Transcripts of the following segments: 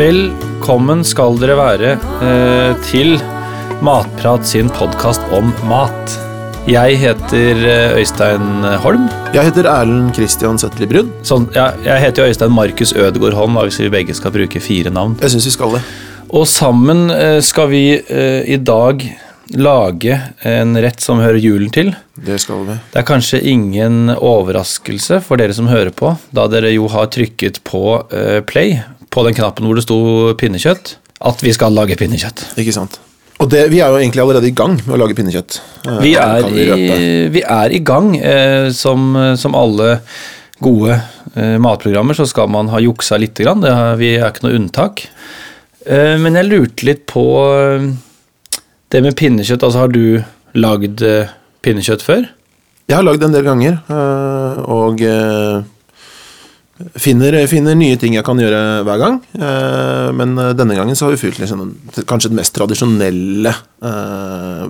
Velkommen skal dere være eh, til Matprat sin podkast om mat. Jeg heter eh, Øystein Holm. Jeg heter Erlend Christian Søtli Brun. Sånn, ja, jeg heter jo Øystein Markus Ødegaard Holm, hvis vi begge skal bruke fire navn. Jeg synes vi skal det. Og sammen eh, skal vi eh, i dag lage en rett som hører julen til. Det skal vi. Det er kanskje ingen overraskelse for dere som hører på, da dere jo har trykket på uh, play på den knappen hvor det sto pinnekjøtt, at vi skal lage pinnekjøtt. Ikke sant. Og det, vi er jo egentlig allerede i gang med å lage pinnekjøtt. Eh, Vi er, vi i, vi er i gang. Eh, som, som alle gode eh, matprogrammer så skal man ha juksa lite grann. Har, vi er ikke noe unntak. Eh, men jeg lurte litt på eh, det med pinnekjøtt. Altså, har du lagd eh, pinnekjøtt før? Jeg har lagd en del ganger, eh, og eh, finner, finner nye ting jeg kan gjøre hver gang. Eh, Men denne gangen så har vi fylt liksom, kanskje den mest tradisjonelle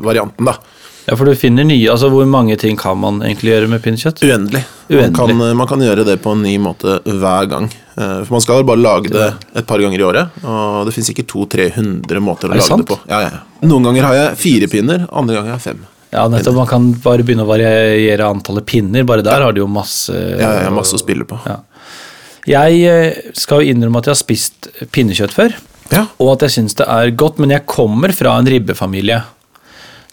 varianten, da. Ja, for du finner nye Altså, hvor mange ting kan man egentlig gjøre med pinnekjøtt? Uendelig. Uendelig. Man, kan, man kan gjøre det på en ny måte hver gang. For man skal bare lage det et par ganger i året, og det finnes sikkert 200-300 måter å lage sant? det på. Ja, ja. Noen ganger har jeg fire pinner, andre ganger har jeg fem. Ja, nettopp. Man kan bare begynne å variere antallet pinner. Bare der har de jo masse Ja, jeg har masse å spille på. Ja. Jeg eh, skal jo innrømme at jeg har spist pinnekjøtt før, Ja. og at jeg syns det er godt, men jeg kommer fra en ribbefamilie.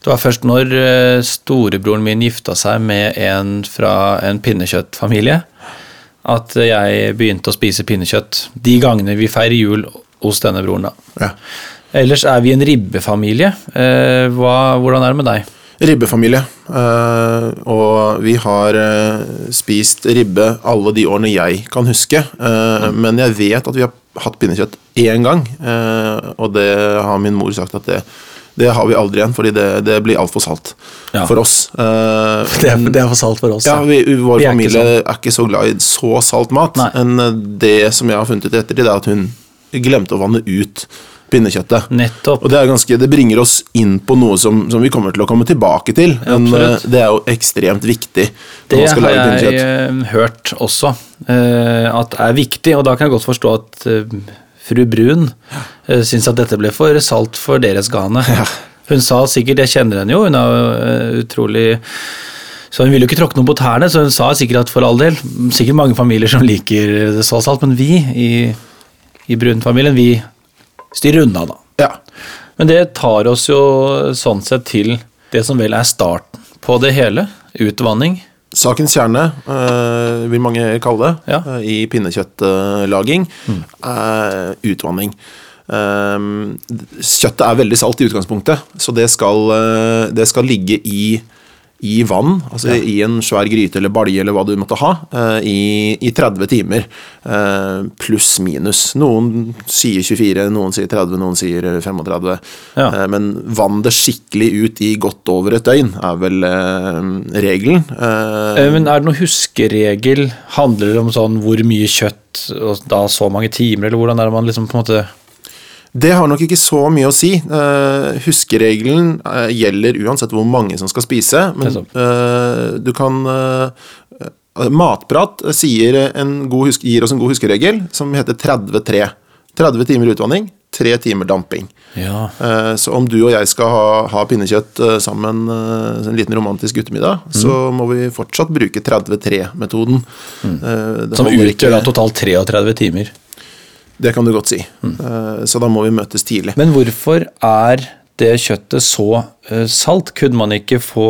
Det var først når eh, storebroren min gifta seg med en fra en pinnekjøttfamilie, at jeg begynte å spise pinnekjøtt de gangene vi feirer jul hos denne broren. da. Ja. Ellers er vi en ribbefamilie. Eh, hva, hvordan er det med deg? Ribbefamilie. Uh, og vi har uh, spist ribbe alle de årene jeg kan huske. eh, Men jeg vet at vi har hatt pinnekjøtt én gang, og det har min mor sagt at det, det har vi aldri igjen, fordi det, det blir altfor salt Ja. for oss. Det er, det er for salt for oss. Ja, vi, vår Vi er ikke familie sånn. er ikke så glad i så salt mat. Nei. Men det som jeg har funnet ut i ettertid, er at hun glemte å vanne ut pinnekjøttet. Nettopp. Og det, ganske, det bringer oss inn på noe som, som vi kommer til å komme tilbake til. Ja, men eh, det er jo ekstremt viktig Det har jeg eh, hørt også, eh, at er viktig, og da kan jeg godt forstå at fru Brun uh, syns at dette ble for salt for deres gane. Hun sa sikkert, jeg kjenner henne jo, hun er utrolig så Hun ville jo ikke tråkke noe på tærne, så hun sa sikkert at for all del Sikkert mange familier som liker det så salt, men vi i, i Brun-familien, vi styrer unna, da. Ja. Men det tar oss jo sånn sett til det som vel er starten på det hele. Utvanning. Sakens kjerne, øh, vil mange kalle det, Ja. Mm. eh, i pinnekjøttlaging, er utvanning. Um, kjøttet er veldig salt i utgangspunktet, så det skal, det skal ligge i, i vann, altså i en svær gryte eller balje eller hva du måtte ha, eh, i, i 30 timer. eh, Pluss minus. Noen sier 24, noen sier 30, noen sier 35. Ja. Eh, Men vann det skikkelig ut i godt over et døgn, er vel regelen. Men er det noen huskeregel? Handler det om sånn hvor mye kjøtt og da så mange timer, eller hvordan er det man liksom på en måte Det har nok ikke så mye å si. Uh, huskeregelen uh, gjelder uansett hvor mange som skal spise, men eh, du kan Matprat sier en god husk, gir oss en god huskeregel som heter 30-3. 30 timer utvanning, 3 timer damping. Ja. Så om du og jeg skal ha, ha pinnekjøtt sammen, en liten romantisk guttemiddag, Mm. så må vi fortsatt bruke 30-3-metoden. Mm. Som utgjør da totalt 33 timer. Det kan du godt si. Mm. Så da må vi møtes tidlig. Men hvorfor er det kjøttet så eh, salt? Kunne man ikke få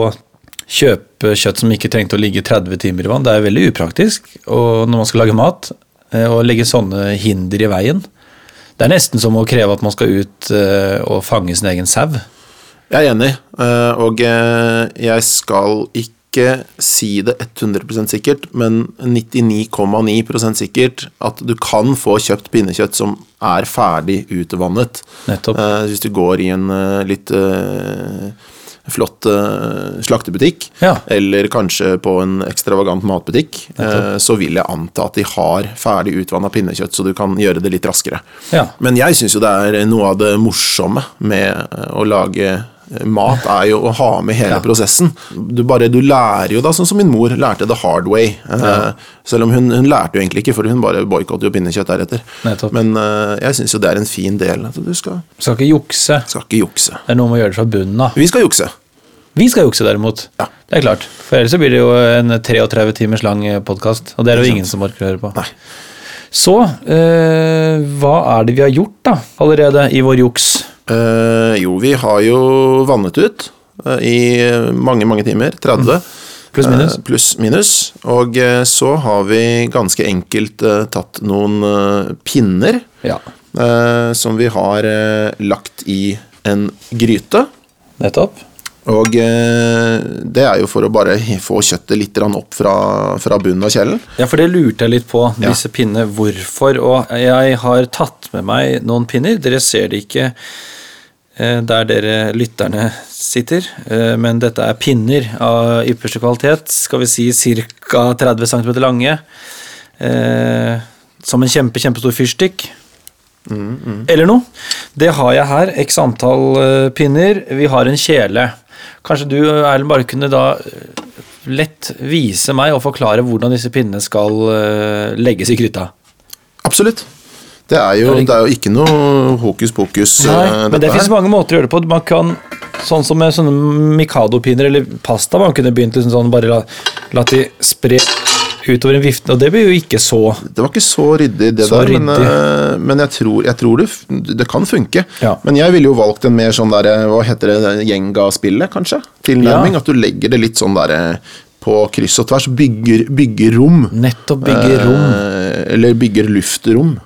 kjøpe kjøtt som ikke trengte å ligge 30 timer i vann? Det er veldig upraktisk og når man skal lage mat, eh, å legge sånne hinder i veien. Det er nesten som å kreve at man skal ut eh, og fange sin egen sau. Jeg er enig, eh, og eh, jeg skal ikke si det 100% sikkert, men 99,9% sikkert at du kan få kjøpt pinnekjøtt som er ferdig utvannet. Nettopp. Eh, Hvis du går i en eh, litt eh, flott eh, slaktebutikk, Ja. eller kanskje på en ekstravagant matbutikk, eh, så vil jeg anta at de har ferdig utvanna pinnekjøtt, så du kan gjøre det litt raskere. Ja. Men jeg syns jo det er noe av det morsomme med eh, å lage mat er jo å ha med hele Ja. prosessen. Du, bare, du lærer jo da, sånn som min mor lærte the hard way. Eh, selv om hun, hun lærte jo egentlig ikke, for hun bare boikotter jo pinnekjøtt deretter. Nettopp. Men eh, jeg syns jo det er en fin del. At du skal, Skal ikke jukse. skal ikke jukse. Det er noe med å gjøre det fra bunnen av. Vi skal jukse. Vi skal jukse, derimot. Ja. Det er klart. For ellers så blir det jo en 33 timers lang podkast, og det er det jo ingen som orker å høre på. Nei. Så øh, hva er det vi har gjort da, allerede i vår juks? Eh, jo, vi har jo vannet ut uh, i mange, mange timer. 30. Pluss minus. Uh, plus, minus. Og eh, så har vi ganske enkelt eh, tatt noen eh, pinner Ja, eh, som vi har eh, lagt i en gryte. nettopp. Og eh, det er jo for å bare få kjøttet litt opp fra, fra bunnen av kjelen. Ja, for det lurte jeg litt på, Ja. pinnene. Hvorfor? Og jeg har tatt med meg noen pinner. Dere ser det ikke eh, der dere lytterne sitter, eh, men dette er pinner av ypperste kvalitet. Skal vi si ca. 30 cm lange. eh, Som en kjempe, kjempestor fyrstikk. Eller noe. Det har jeg her. X antall eh, pinner. Vi har en kjele. Kanskje du Erlend, bare kunne da eh, lett vise meg og forklare hvordan disse pinnene skal eh, legges i gryta? Absolutt. Det er jo, det er jo ikke noe hokus pokus. Nei, uh, men det fins mange måter å gjøre det på. Man kan, sånn som med sånne Mikado-pinner eller pasta, man kunne begynt liksom sånn, bare la, la de spre utover en vifte, og det blir jo ikke så Det var ikke så ryddig, det Så der, men, ryddig. eh, men jeg tror, jeg tror det, det kan funke. Ja. Men jeg ville jo valgt en mer sånn der, hva heter det, Gjenga-spillet, kanskje? Tilnærming. Ja. At du legger det litt sånn der eh, på kryss og tvers. Bygger, bygger rom. Nettopp bygger rom. Eh, eller bygger luftrom.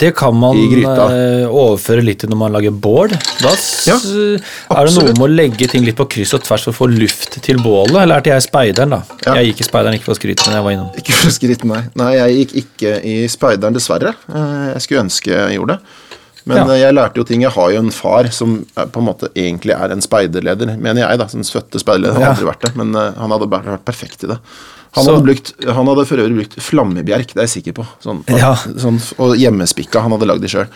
Det kan man eh, overføre litt til når man lager bål. Da Ja, er det noe med å legge ting litt på kryss og tvers for å få luft til bålet. Eller er det jeg speideren, da? Ja. Jeg gikk i speideren, ikke for å skryte, men jeg var innom. Ikke for skritt, nei. Nei, jeg gikk ikke i speideren, dessverre. Eh, Jeg skulle ønske jeg gjorde det. Men Ja. eh, jeg lærte jo ting. Jeg har jo en far som på en måte egentlig er en speiderleder, mener jeg. da, Som fødte speiderleder. Han har aldri vært det, men han hadde vært perfekt i det. Han, hadde, brukt, han hadde for øvrig brukt flammebjerk, det er jeg sikker på. Sånn, Ja. sånn, og hjemmespikka. Han hadde lagd de sjøl.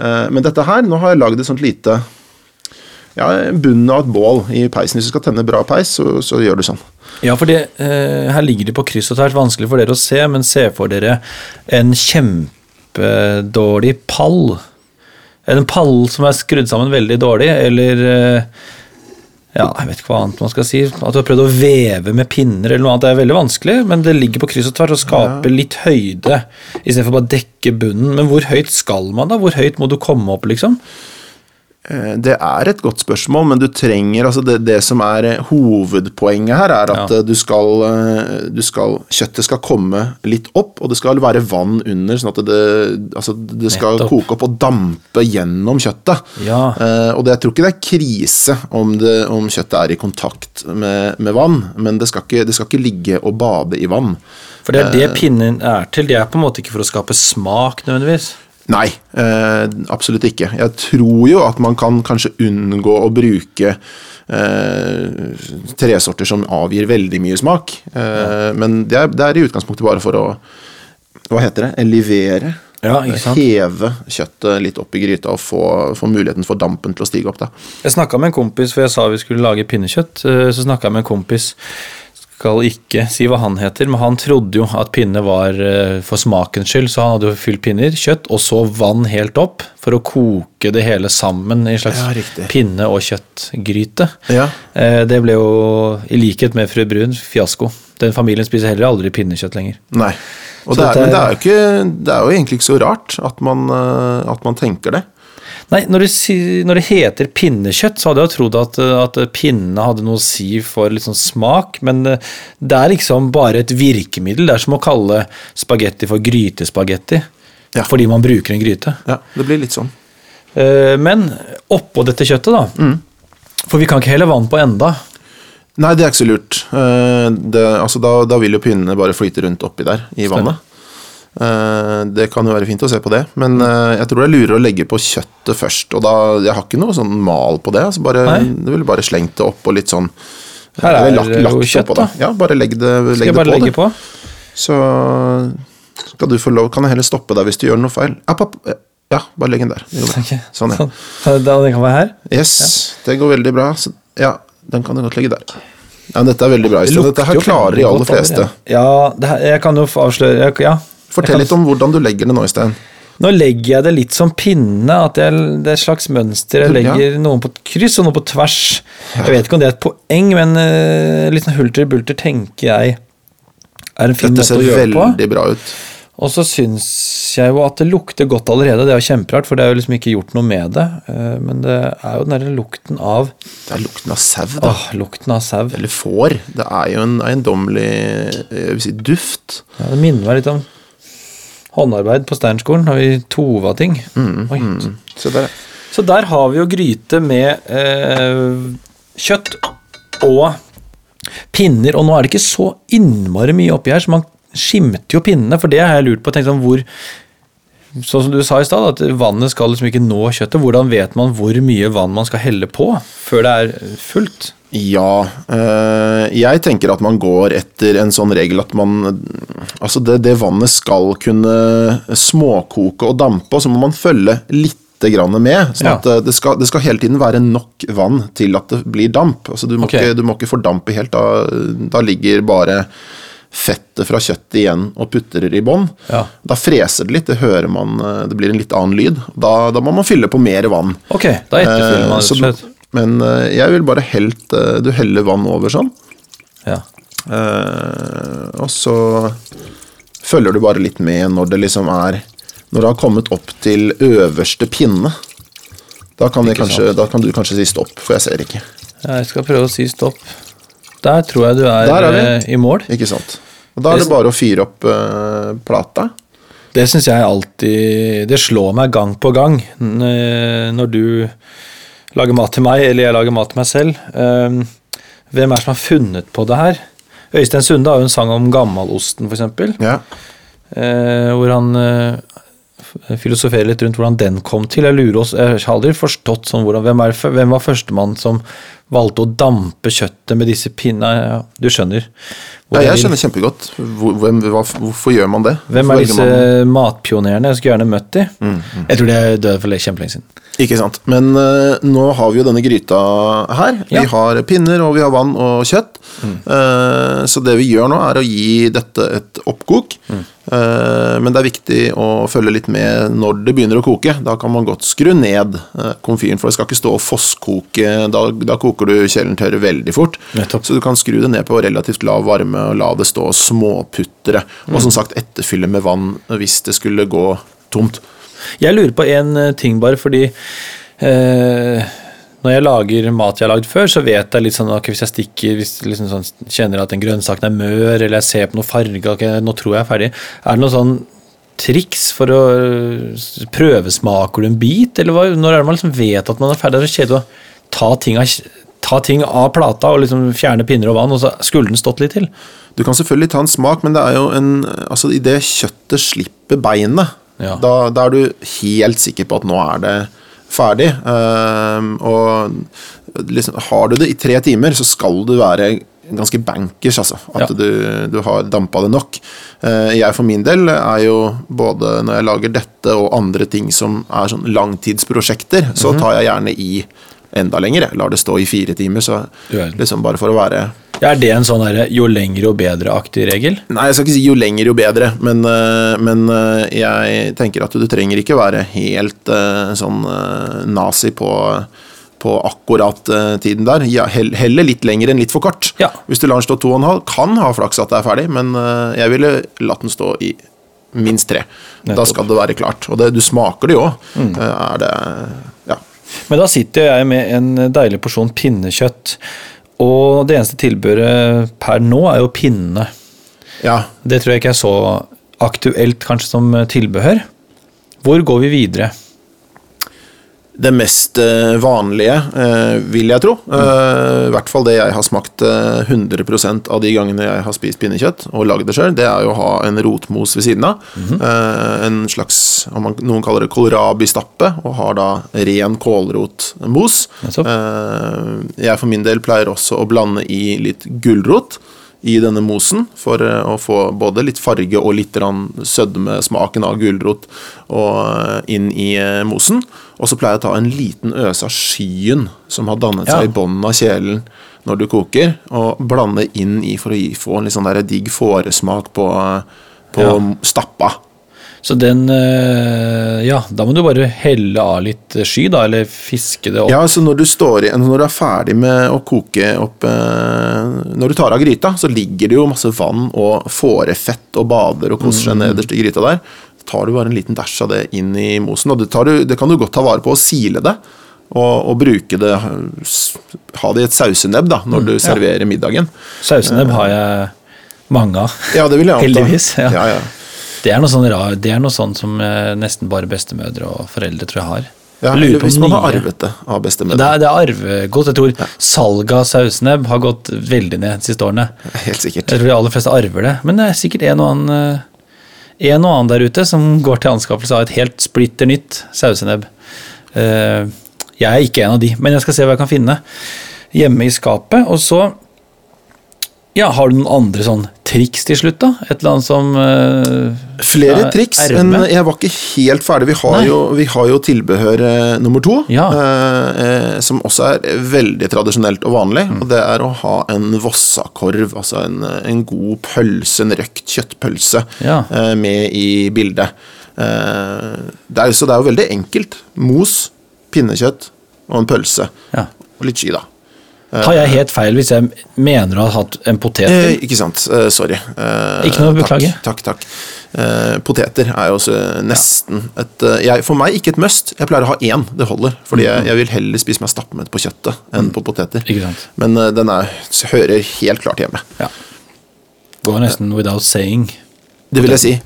Men dette her, nå har jeg lagd et sånt lite ja, bunnen av et bål i peisen. Hvis du skal tenne bra peis, så, så gjør du sånn. Ja, for det, eh, her ligger de på kryss og tvers, vanskelig for dere å se, men se for dere en kjempedårlig pall. En pall som er skrudd sammen veldig dårlig, eller eh, ja, jeg vet ikke hva annet man skal si. At du har prøvd å veve med pinner eller noe annet. Det er veldig vanskelig, men det ligger på kryss og tvers og skaper litt høyde istedenfor bare å dekke bunnen. Men hvor høyt skal man, da? Hvor høyt må du komme opp, liksom? Eh, Det er et godt spørsmål, men du trenger altså det, det som er eh, hovedpoenget her, er at Ja. eh, du skal, eh, du skal Kjøttet skal komme litt opp, og det skal være vann under, sånn at det, altså det skal Nettopp. koke opp og dampe gjennom kjøttet. Ja. Eh, og det, jeg tror ikke det er krise om, det, om kjøttet er i kontakt med, med vann, men det skal, ikke, det skal ikke ligge og bade i vann. For det er det pinnen er til. Det er på en måte ikke for å skape smak, nødvendigvis. Nei, eh, absolutt ikke. Jeg tror jo at man kan kanskje unngå å bruke eh, tresorter som avgir veldig mye smak. Eh, Men det er, det er i utgangspunktet bare for å Hva heter det? Elivere. Ja? Heve kjøttet litt opp i gryta og få, få muligheten for dampen til å stige opp. da. Jeg snakka med en kompis, for jeg sa vi skulle lage pinnekjøtt. eh, Så snakka jeg med en kompis, skal ikke si hva han heter, men han trodde jo at pinne var eh, for smakens skyld, så han hadde jo fylt pinner, kjøtt, og så vann helt opp for å koke det hele sammen i en slags Ja, pinne- og kjøttgryte. Ja. Eh, Det ble jo, i likhet med fru Brun, fiasko. Den familien spiser heller aldri pinnekjøtt lenger. Nei. Og det er, dette men det er- er, jo ikke, det er jo egentlig ikke så rart at man, eh, at man tenker det. Nei, når det, når det heter pinnekjøtt, så hadde jeg trodd at, at pinne hadde noe å si for sånn smak, men eh, det er liksom bare et virkemiddel. Det er som å kalle spagetti for grytespagetti. Ja. Fordi man bruker en gryte. Ja, Det blir litt sånn. Eh, Men oppå dette kjøttet, da. For vi kan ikke helle vann på enda. Nei, det er ikke så lurt. Eh, Det, altså, da, da vil jo pinnene bare flyte rundt oppi der i Stemmer. vannet. Eh, Det kan jo være fint å se på det, men eh, jeg tror det er lurere å legge på kjøttet først. Og da, Jeg har ikke noe sånn mal på det. Altså bare, det ville bare slengt det opp og litt sånn Her er lagt, lagt- jo kjøtt, da. Ja, bare legg det, legg Skal jeg bare på. legge det. på? Så skal du få lov, kan jeg heller stoppe deg hvis du gjør noe feil. App, app. Ja, bare legg den der. Det går bra. Ok. Sånn, ja. Sånn, den kan være her? Yes, det går veldig bra. Så, ja, den kan du godt legge der. Ja, dette er veldig bra. Dette her klarer de aller fleste. Ja, det her, jeg kan jo avsløre Ja. Fortell litt om hvordan du legger det nå, Øystein. Nå legger jeg det litt som pinne, at jeg, det er et slags mønster. Jeg legger noen på kryss og noen på tvers. Jeg vet ikke om det er et poeng, men uh, litt sånn hulter bulter tenker jeg er en fin Dette måte å gjøre det på. veldig bra ut. Og så syns jeg jo at det lukter godt allerede. Det er jo kjemperart, for det er jo liksom ikke gjort noe med det. Uh, Men det er jo den derre lukten av Det er lukten av sau, da. Åh, lukten av sau. Eller får. Det er jo en eiendommelig si, duft. Ja, det minner meg litt om håndarbeid på Steinerskolen, og vi tova ting. Oi. Så, der. Så der har vi jo gryte med eh, kjøtt og pinner, og nå er det ikke så innmari mye oppi her, så man skimter jo pinnene, for det har jeg lurt på. Tenkt sånn hvor Sånn som du sa i stad, at vannet skal liksom ikke nå kjøttet. Hvordan vet man hvor mye vann man skal helle på før det er fullt? Ja, eh, jeg tenker at man går etter en sånn regel at man Altså, det, det vannet skal kunne småkoke og dampe, og så må man følge lite grann med. Sånn at eh, det skal, det skal hele tiden være nok vann til at det blir damp. Altså, du, må okay. ikke, du må ikke fordampe helt. Da, da ligger bare fettet fra kjøttet igjen og putter det i bånn. Ja. Da freser det litt, det hører man, eh, det blir en litt annen lyd. Da, da må man fylle på mer vann. Ok, da etterfyller man Eh, rett og slett. Men eh, jeg vil bare helt eh, Du heller vann over sånn. Ja. eh, og så følger du bare litt med når det liksom er Når det har kommet opp til øverste pinne. Da kan, kanskje, da kan du kanskje si stopp, for jeg ser ikke. Jeg skal prøve å si stopp. Der tror jeg du er, er eh, i mål. Ikke sant? Og Da er det bare å fyre opp uh, plata. Det syns jeg alltid Det slår meg gang på gang når du lager mat til meg, eller jeg lager mat til meg selv. Um, Hvem er det som har funnet på det her? Øystein Sunde har jo en sang om gammalosten, f.eks. Ja. Uh, hvor han uh, filosoferer litt rundt hvordan den kom til. Jeg lurer oss, jeg har aldri forstått sånn hvordan, hvem, er, hvem var førstemann som valgte å dampe kjøttet med disse pinnene? Ja, du skjønner. ja, jeg skjønner kjempegodt. Hvor, hvem, hvorfor gjør man det? Hvem er disse man- Mm, matpionerene? Jeg skulle gjerne møtt de. Jeg tror de er døde for kjempelenge siden. Ikke sant. Men uh, nå har vi jo denne gryta her. Ja. Vi har pinner, og vi har vann og kjøtt. Eh, så det vi gjør nå, er å gi dette et oppkok. Eh, men det er viktig å følge litt med når det begynner å koke. Da kan man godt skru ned komfyren, for det skal ikke stå og fosskoke. Da, da koker du kjelen-tørre veldig fort. Nettopp. Så du kan skru det ned på relativt lav varme og la det stå og småputre. Og som sagt etterfylle med vann hvis det skulle gå tomt. Jeg lurer på en eh, ting bare, fordi eh, når jeg lager mat jeg har lagd før, så vet jeg litt sånn ok, hvis jeg stikker, hvis jeg liksom sånn, kjenner at den grønnsaken er mør, eller jeg ser på noe farge, ok, nå tror jeg er ferdig. Er det noe sånn triks for å eh, prøvesmaker du en bit, eller hva? Når er det man liksom vet at man er ferdig? Det er så kjedelig å ta ting av ta ting av plata og liksom fjerne pinner og vann, og så skulle den stått litt til. Du kan selvfølgelig ta en smak, men det er jo en Altså, idet kjøttet slipper beinet, Ja. da, da er du helt sikker på at nå er det ferdig. Ehm, og liksom, har du det i tre timer, så skal du være ganske bankers, altså. At Ja. du, du har dampa det nok. Eh, jeg for min del er jo både når jeg lager dette og andre ting som er sånn langtidsprosjekter, så Mhm. tar jeg gjerne i enda lenger. Jeg lar det stå i fire timer, så liksom bare for å være Er det en sånn her, jo lengre jo bedre-aktig regel? Nei, jeg skal ikke si jo lenger jo bedre, men, eh, men eh, jeg tenker at du trenger ikke være helt eh, sånn nazi på, på akkurat tiden der. Ja, Heller litt lenger enn litt for kort. Ja. Hvis du lar den stå to og en halv, kan ha flaks at det er ferdig, men eh, jeg ville latt den stå i minst tre. Da skal det være klart. Og det, du smaker det jo òg. Er det Ja. Men da sitter jeg med en deilig porsjon pinnekjøtt, og det eneste tilbudet per nå er jo pinne. ja. Det tror jeg ikke er så aktuelt kanskje som tilbehør. Hvor går vi videre? Det mest eh, vanlige, eh, vil jeg tro. Eh, I hvert fall det jeg har smakt eh, 100 av de gangene jeg har spist pinnekjøtt og lagd det sjøl, det er jo å ha en rotmos ved siden av. Eh, en slags, noen kaller det kålrabistappe, og har da ren kålrotmos. Jeg for min del pleier også å blande i litt gulrot i denne mosen for eh, å få både litt farge og litt sødmesmaken sødme, smaken av gulrot, eh, inn i eh, mosen. Og så pleier jeg å ta en liten øse av skyen som har dannet Ja. seg i bunnen av kjelen når du koker, og blande inn i for å gi, få en litt sånn der digg fåresmak på, på Ja. stappa. Så den eh, Ja, da må du bare helle av litt sky, da, eller fiske det opp. Ja, så når du, står i, når du er ferdig med å koke opp eh, Når du tar av gryta, så ligger det jo masse vann og fårefett og bader og koser seg nederst i gryta der. Så tar du bare en liten dæsj av det inn i mosen, og det, tar du, det kan du godt ta vare på og sile det. Og, og bruke det Ha det i et sausenebb da, når du serverer middagen. Sausenebb har jeg mange av. Ja. Heldigvis, ja. ja, ja. Det er noe sånn, rar, det er noe sånn som eh, nesten bare bestemødre og foreldre tror jeg har. ja eller på hvis man har arvet det av Det bestemødre. er, det er arvegodt. Jeg tror salget av sausenebb har gått veldig ned de siste årene. Helt sikkert. Jeg tror de aller fleste arver det. Men det er sikkert en og annen, eh, en og annen der ute som går til anskaffelse av et helt splitter nytt sausenebb. Eh, Jeg er ikke en av de, men jeg skal se hva jeg kan finne hjemme i skapet. Og så ja, Har du noen andre sånn triks til slutt, da? Et eller annet som uh, Flere ja, triks, erme? men jeg var ikke helt ferdig. Vi har, jo, vi har jo tilbehør uh, nummer to, Ja. uh, som også er veldig tradisjonelt og vanlig. Mm. Og det er å ha en vossakorv, altså en, en god pølse, en røkt kjøttpølse, Ja. med i bildet. Det er, så det er jo veldig enkelt. Mos, pinnekjøtt og en pølse. Ja. Og litt sky, da. Har jeg helt feil hvis jeg mener å ha hatt en potet? Eh, ikke sant. Eh, sorry. Eh, Ikke noe å beklage. Takk, takk. takk. Eh, poteter er jo også nesten et eh, jeg, For meg ikke et must. Jeg pleier å ha én, det holder. Fordi jeg, jeg vil heller spise meg stappmett på kjøttet enn på poteter. Ikke sant. Men eh, den er, hører helt klart hjemme. Ja. Går nesten without saying. Det vil jeg si.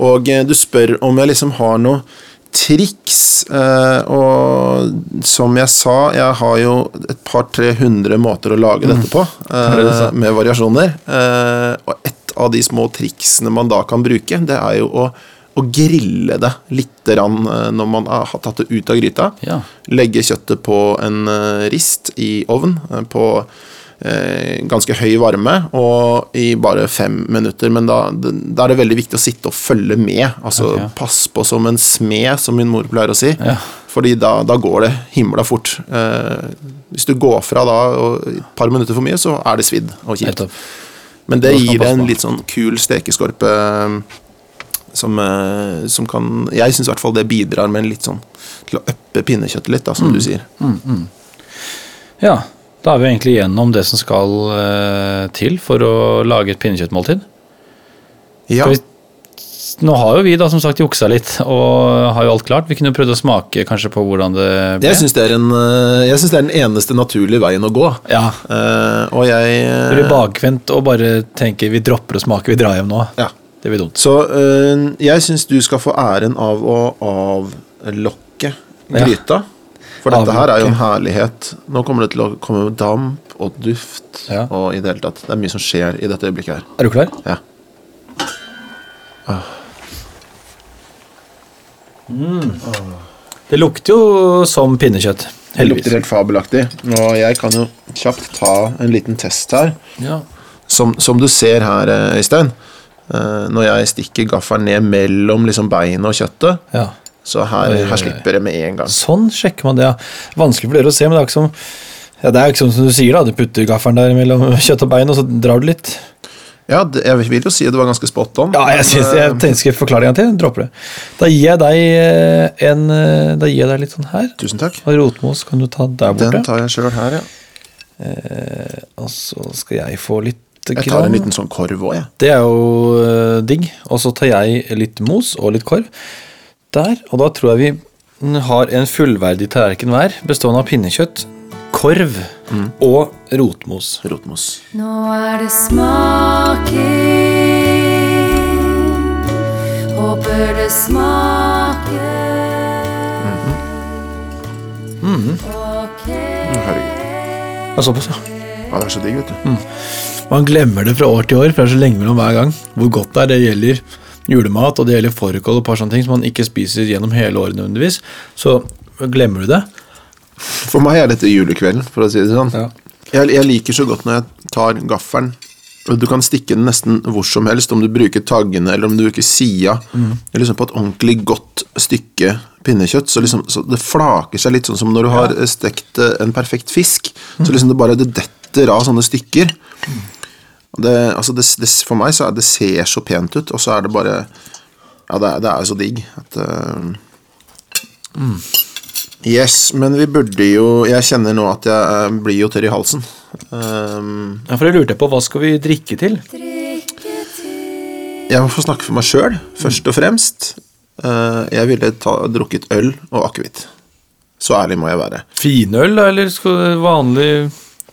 Og eh, du spør om jeg liksom har noe triks, eh, og som jeg sa, jeg har jo et par-tre hundre måter å lage dette på, Mm. sa. eh, med variasjoner. Eh, og et av de små triksene man da kan bruke, det er jo å, å grille det litt grann, når man har tatt det ut av gryta. Legge kjøttet på en rist i ovn på ganske høy varme og i bare fem minutter. Men da, da er det veldig viktig å sitte og følge med. Altså okay. pass på som en smed, som min mor pleier å si. Ja. Fordi da, da går det himla fort. Eh, hvis du går fra da og et par minutter for mye, så er det svidd og kjipt. Men det gir deg en litt sånn kul stekeskorpe eh, som, eh, som kan Jeg syns i hvert fall det bidrar med en litt sånn til å uppe pinnekjøttet litt, da, som Mm. du sier. Ja, da er vi egentlig gjennom det som skal eh, til for å lage et pinnekjøttmåltid. Ja, vi, nå har jo vi da som sagt juksa litt og har jo alt klart. Vi kunne prøvd å smake kanskje på hvordan det ble. jeg syns det, en, eh, det er den eneste naturlige veien å gå. Ja, Uh, og jeg det blir bakvendt og bare tenker vi dropper å smake, vi drar hjem nå. ja. Det blir dumt. Så uh, jeg syns du skal få æren av å avlokke Ja. For dette her er jo en herlighet. Nå kommer det til å komme damp og duft Ja. og i det hele tatt. Det er mye som skjer i dette øyeblikket her. Er du klar? Ja. Det lukter jo som pinnekjøtt. Det lukter helt fabelaktig. Og jeg kan jo kjapt ta en liten test her. Ja. Som, som du ser her, eh, Øystein, eh, når jeg stikker gaffelen ned mellom liksom beinet og kjøttet, ja. Så her, her slipper det med en gang. Sånn sjekker man det, ja. Vanskelig for dere å se, men det er ikke som ja, det er ikke som du sier, da. Du putter gaffelen der mellom kjøtt og bein, og så drar du litt. Ja, det, jeg vil jo si at det var ganske spot on. Ja, jeg synes, jeg tenkte skal jeg forklare det en gang til. Dropper det. Da gir jeg deg eh, en eh, Da gir jeg deg litt sånn her. eh, Tusen takk. Og rotmos kan du ta der borte. Den tar jeg sjøl her, ja. Og så skal jeg få litt Jeg tar en liten sånn korv òg, jeg. Det er jo eh, digg. Og så tar jeg litt mos og litt korv. Der. Og da tror jeg vi har en fullverdig tallerken hver, bestående av pinnekjøtt, korv og rotmos. Rotmos. Nå er det smaking. Håper det smaker. Ok. Herregud. Ja, såpass, ja. Ja, det er så digg, vet du. Man glemmer det fra år til år, for det er så lenge mellom hver gang. Hvor godt det er. Det gjelder julemat, og det gjelder fårikål og et par sånne ting som man ikke spiser gjennom hele året nødvendigvis. Så glemmer du det. For meg er dette julekvelden, for å si det sånn. Ja. Jeg, jeg liker så godt når jeg tar gaffelen Du kan stikke den nesten hvor som helst, om du bruker taggene eller om du bruker sida. Mm. liksom på et ordentlig godt stykke pinnekjøtt. Så, liksom, så det flaker seg litt sånn som når du har stekt eh, en perfekt fisk. Så liksom det bare det detter av sånne stykker. Det, altså det, det, for meg så er det ser så pent ut, og så er det bare Ja, det er, det er så digg at eh, Yes, men vi burde jo Jeg kjenner nå at jeg eh, blir jo tørr i halsen. Um, Ja, for jeg lurte på hva skal vi drikke til? Drikke til Jeg må få snakke for meg sjøl, først og fremst. Uh, jeg ville ta, drukket øl og akevitt. Så ærlig må jeg være. Finøl, eller skal vanlig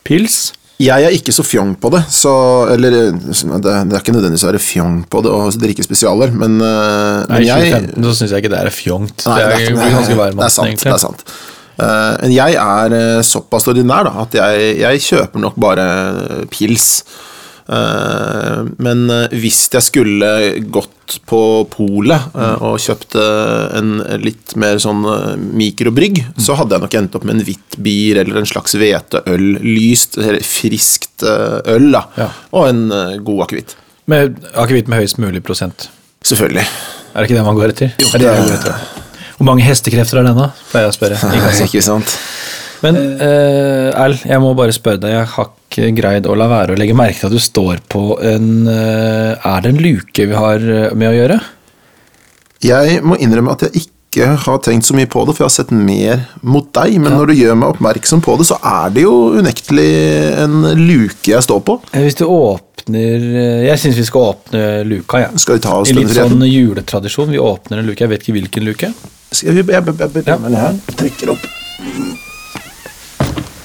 pils? Jeg er ikke så fjong på det, så Eller det, det er ikke nødvendigvis å være fjong på det og drikke spesialer, men, men Nei, men jeg 2015 så syns jeg ikke det er fjongt. Nei, det er, ikke- blir ganske det er sant. egentlig. Det er sant. Eh, Men jeg er eh, såpass ordinær da, at jeg, jeg kjøper nok bare pils. Eh, Men eh, hvis jeg skulle gått på polet eh, og kjøpt en litt mer sånn mikrobrygg, så hadde jeg nok endt opp med en hvitt bier eller en slags hveteøl. Lyst, friskt øl, da. Ja. Og en god akevitt. Med akevitt med høyest mulig prosent. Selvfølgelig. Er det ikke det man går etter? Jo, det det- går etter? Hvor mange hestekrefter er den, da? Pleier jeg å spørre. Ikke sant? Men uh, Al, jeg må bare spørre deg. Jeg har ikke greid å la være å legge merke til at du står på en uh, Er det en luke vi har eh, med å gjøre? Jeg må innrømme at jeg ikke har tenkt så mye på det, for jeg har sett mer mot deg. Men når du gjør meg oppmerksom på det, så er det jo unektelig en luke jeg står på. Eh, Hvis du åpner eh, Jeg syns vi skal åpne luka, jeg. Skal vi ta oss I litt sånn juletradisjon. Vi åpner en luke. Jeg vet ikke hvilken luke. Skal vi, jeg, jeg, jeg, Ja. jeg, jeg trekker opp.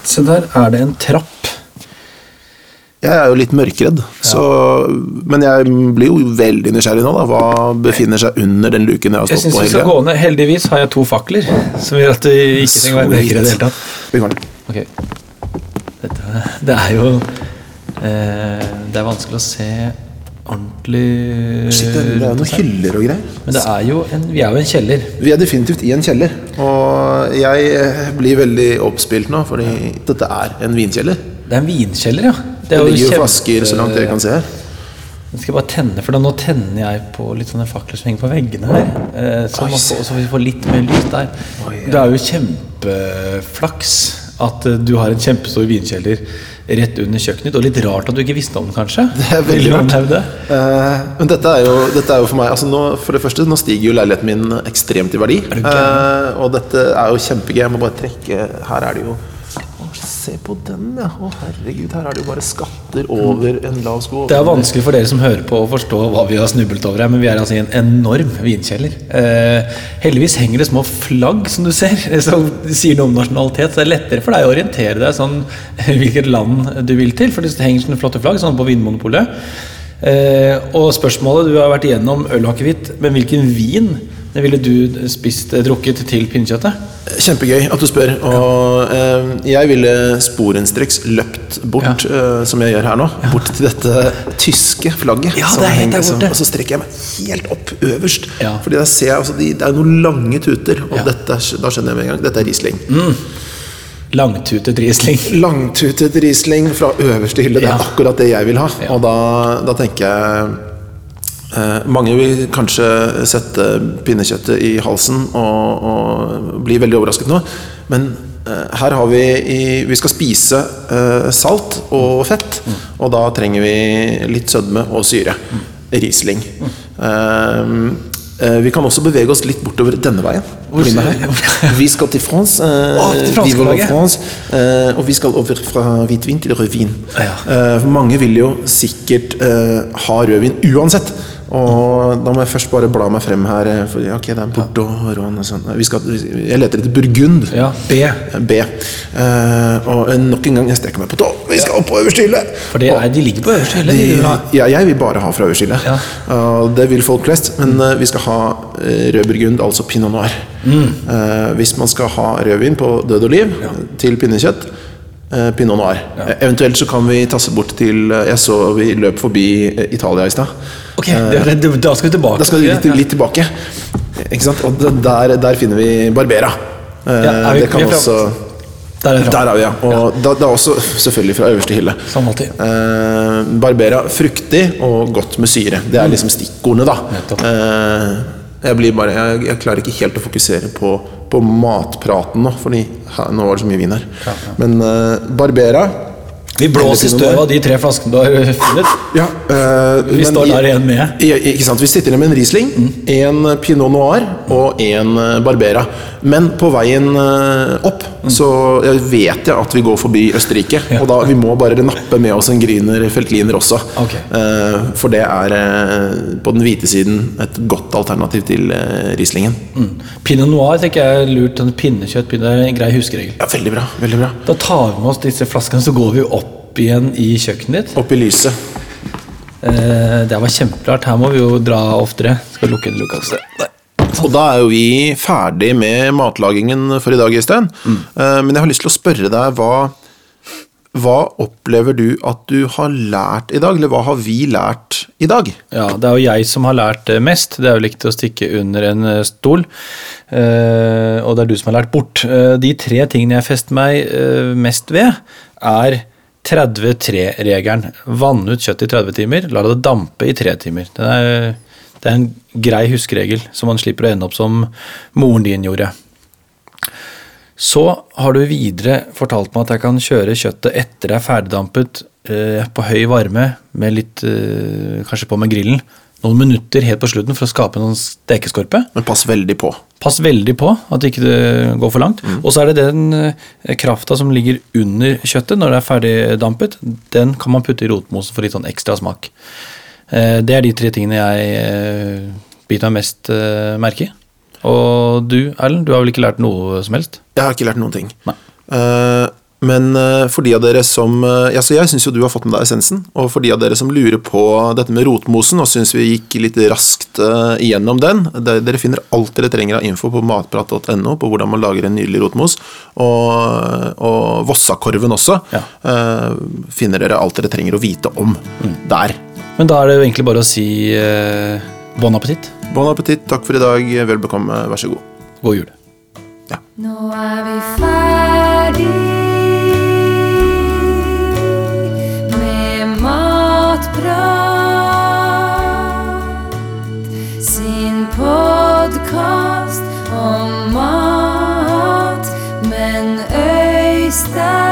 Se der er det en trapp. Jeg er jo litt mørkredd, så, men jeg blir jo veldig nysgjerrig nå. da. Hva befinner seg under den luken jeg har Jeg synes på vi skal gå ned. Heldigvis har jeg to fakler, som gjør at du ikke trenger å være mørkredd i det hele tatt. Vi går ned. Ok. Dette, det er jo eh, Det er vanskelig å se ordentlig Shit, det, det er noen hyller og greier. Men det er jo en, vi er jo en kjeller. Vi er definitivt i en kjeller, og jeg eh, blir veldig oppspilt nå, fordi dette er en vinkjeller. Det er en vinkjeller, ja. Det er jo ligger jo kjempe- flasker så langt dere kan se her. Jeg skal bare tenne, for da nå tenner jeg på litt sånne fakler som henger på veggene her. Eh, så, får, så vi får litt mer lys der. Det er jo kjempeflaks at eh, du har en kjempestor vinkjeller rett under kjøkkenet. Og litt rart at du ikke visste om den, kanskje? Det er veldig rart. Uh. Men dette er, jo, dette er jo for meg altså nå, For det første, nå stiger jo leiligheten min ekstremt i verdi. Eh, og dette er jo kjempegøy. Jeg må bare trekke Her er det jo Se på den, ja. Å, herregud. Her er det jo bare skatter over en lav sko. Det er vanskelig for dere som hører på å forstå hva vi har snublet over her, men vi er altså i en enorm vinkjeller. Eh, heldigvis henger det små flagg, som du ser, som sier noe om nasjonalitet. Så det er lettere for deg å orientere deg sånn hvilket land du vil til, for det henger sånne flotte flagg, sånn på Vinmonopolet. Eh, og spørsmålet, du har vært igjennom øl og akevitt, men hvilken vin ville du spist, eh, drukket til pinnekjøttet? Kjempegøy at du spør. Og eh, jeg ville sporenstreks løpt bort, eh, som jeg gjør her nå, bort til dette tyske flagget. Ja, det er helt der borte. Og så strekker jeg meg helt opp øverst. Ja. Fordi da ser jeg altså de, Det er noen lange tuter, og Ja. dette, da skjønner jeg med en gang dette er Riesling. Langtutet Riesling. Langtutet Riesling fra øverste hylle. Det er akkurat det jeg vil ha. Ja. Og da, da tenker jeg eh, Mange vil kanskje sette pinnekjøttet i halsen og, og bli veldig overrasket nå, men eh, her har vi i, Vi skal spise eh, salt og fett, og da trenger vi litt sødme og syre. Riesling. Mm. eh, vi kan også bevege oss litt bortover denne veien. Vi skal til France. eh, Å, til flagget. France. Eh, og vi skal over fra hvitvin til rødvin. Ja. Eh, mange vil jo sikkert eh, ha rødvin uansett. Og da må jeg først bare bla meg frem her. eh, For ok, det er Bordeaux, og sånn. Jeg leter etter Burgund. Ja, B. B. Uh, og nok en gang, jeg strekker meg på tå. Vi skal opp på øverste hylle! For det er, de ligger på øverste hylle. de ja, jeg vil bare ha fra øverste hylle. Ja. Uh, det vil folk flest. Men uh, vi skal ha rød burgund, altså pinot noir. Mm. Hvis man skal ha rødvin på død og liv til pinnekjøtt, pinot noir. Ja. eventuelt så kan vi tasse bort til Jeg så vi løp forbi Italia i stad. Ok, det, det, da skal vi tilbake. Da skal vi litt, litt tilbake. Ikke sant? Og der, der finner vi Barbera. Ja, er vi- det kan vi er fra- også Der er framme. Der er vi, ja. Og da, da også selvfølgelig fra øverste hylle. Som alltid. Eh, Barbera fruktig og godt med syre. Det er liksom stikkordene, da. Nettopp. Eh, jeg, blir bare, jeg, jeg klarer ikke helt å fokusere på, på matpraten nå, Fordi her, nå var det så mye vin her. Men eh, Barbera Vi blåser støv av de tre flaskene du har funnet. ja, øh, Vi står der igjen med. Ikke sant, Vi sitter igjen med en Riesling, en Pinot Noir og en eh, Barbera. Men på veien eh, opp så jeg vet jeg at vi går forbi Østerrike. Og da vi må bare nappe med oss en Grüner Feltliner også. Ok. Eh, For det er på den hvite siden et godt alternativ til Rieslingen. Mm. Pinot noir tenker jeg er lurt. En Pinnekjøtt pinne, er en grei huskeregel. Ja, Veldig bra. veldig bra Da tar vi med oss disse flaskene, så går vi opp igjen i kjøkkenet ditt. Opp i lyset. Eh, det var kjemperart. Her må vi jo dra oftere. Skal lukke en lukkelse. Og da er jo vi ferdig med matlagingen for i dag, Øystein. Eh, Men jeg har lyst til å spørre deg hva hva opplever du at du har lært i dag, eller hva har vi lært i dag? Ja, det er jo jeg som har lært eh, mest. Det er jo ikke til å stikke under en eh, stol. Og det er du som har lært bort. De tre tingene jeg fester meg mest ved, er 33-regelen. Vann ut kjøttet i 30 timer, la det dampe i 3 timer. Det er, det er en grei huskeregel, så man slipper å ende opp som moren din gjorde. Så har du videre fortalt meg at jeg kan kjøre kjøttet etter det er ferdigdampet eh, på høy varme, med litt, eh, kanskje på med grillen, noen minutter helt på slutten for å skape noen stekeskorpe. Men pass veldig på. Pass veldig på at ikke det går for langt. Og så er det den eh, krafta som ligger under kjøttet når det er ferdigdampet, den kan man putte i rotmosen for litt sånn ekstra smak. Eh, det er de tre tingene jeg eh, biter meg mest merke i. Og du, Erlend, du har vel ikke lært noe som helst? Jeg har ikke lært noen ting. Nei. Eh, men eh, for de av dere som uh, ja, så Jeg syns jo du har fått med deg essensen. Og for de av dere som lurer på dette med rotmosen og syns vi gikk litt raskt eh, igjennom den det, Dere finner alt dere trenger av info på matprat.no på hvordan man lager en nydelig rotmos. Og, og Vossakorven også. Ja. eh, finner dere alt dere trenger å vite om der. Men da er det jo egentlig bare å si eh, bon appétit. Bon appétit, takk for i dag. Vel bekomme, vær så god. God jul. Nå er vi ferdig está.